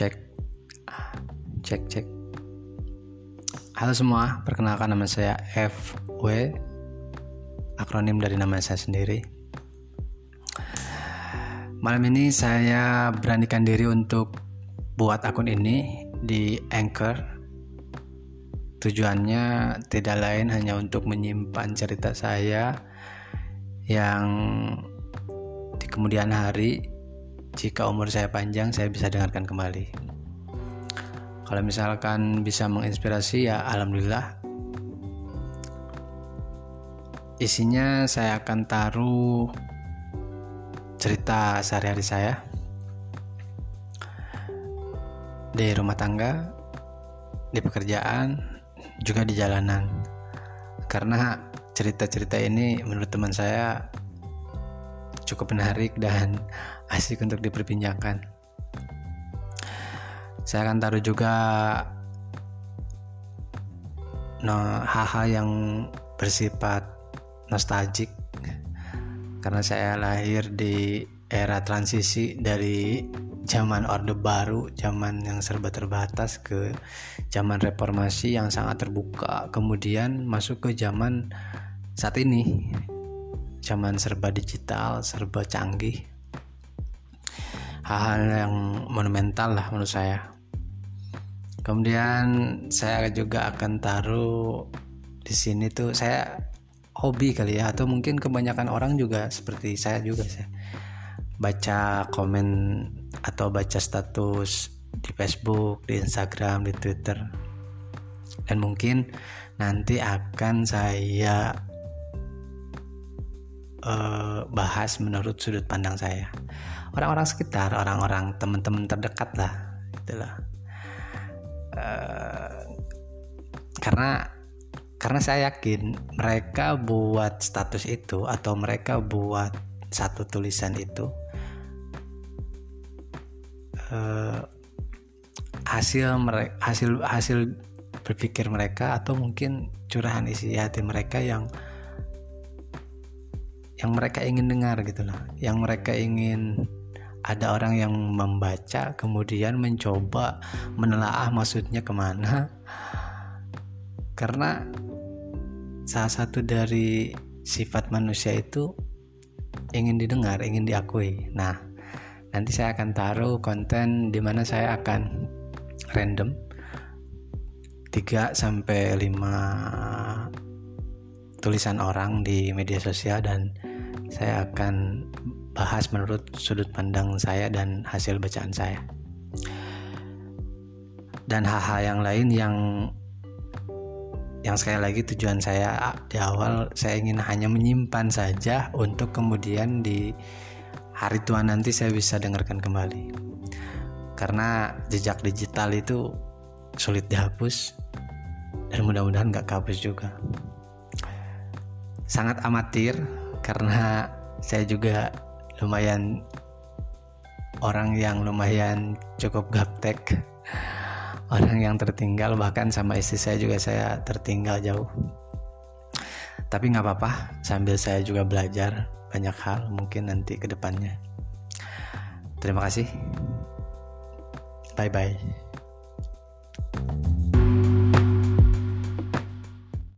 cek. Cek cek. Halo semua perkenalkan nama saya FW akronim dari nama saya sendiri. Malam ini saya beranikan diri untuk buat akun ini di Anchor. Tujuannya tidak lain hanya untuk menyimpan cerita saya yang di kemudian hari jika umur saya panjang saya bisa dengarkan kembali. Kalau misalkan bisa menginspirasi ya alhamdulillah. Isinya saya akan taruh cerita sehari-hari saya di rumah tangga di pekerjaan juga di jalanan. Karena cerita-cerita ini menurut teman saya cukup menarik dan asik untuk diperbincangkan. Saya akan taruh juga no, hal-hal yang bersifat nostalgic. Karena saya lahir di era transisi dari zaman Orde Baru, zaman yang serba terbatas ke zaman reformasi yang sangat terbuka, kemudian masuk ke zaman saat ini zaman serba digital, serba canggih. Hal-hal yang monumental lah menurut saya. Kemudian saya juga akan taruh di sini tuh saya hobi kali ya atau mungkin kebanyakan orang juga seperti saya juga saya baca komen atau baca status di Facebook, di Instagram, di Twitter. Dan mungkin nanti akan saya uh, bahas menurut sudut pandang saya. Orang-orang sekitar orang-orang teman-teman terdekat lah itulah uh, karena karena saya yakin mereka buat status itu atau mereka buat satu tulisan itu uh, hasil mereka hasil hasil berpikir mereka atau mungkin curahan isi hati mereka yang yang mereka ingin dengar gitu loh yang mereka ingin ada orang yang membaca kemudian mencoba menelaah maksudnya ke mana. Karena salah satu dari sifat manusia itu ingin didengar ingin diakui. Nah nanti saya akan taruh konten di mana saya akan random 3 sampai 5 tulisan orang di media sosial dan saya akan bahas menurut sudut pandang saya dan hasil bacaan saya. Dan hal-hal yang lain yang yang sekali lagi tujuan saya di awal saya ingin hanya menyimpan saja untuk kemudian di hari tua nanti saya bisa dengarkan kembali. Karena jejak digital itu sulit dihapus dan mudah-mudahan gak kehapus juga. Sangat amatir karena saya juga lumayan orang yang lumayan cukup gaptek. Orang yang tertinggal bahkan sama istri saya juga saya tertinggal jauh. Tapi nggak apa-apa sambil saya juga belajar banyak hal mungkin nanti ke depannya. Terima kasih. Bye bye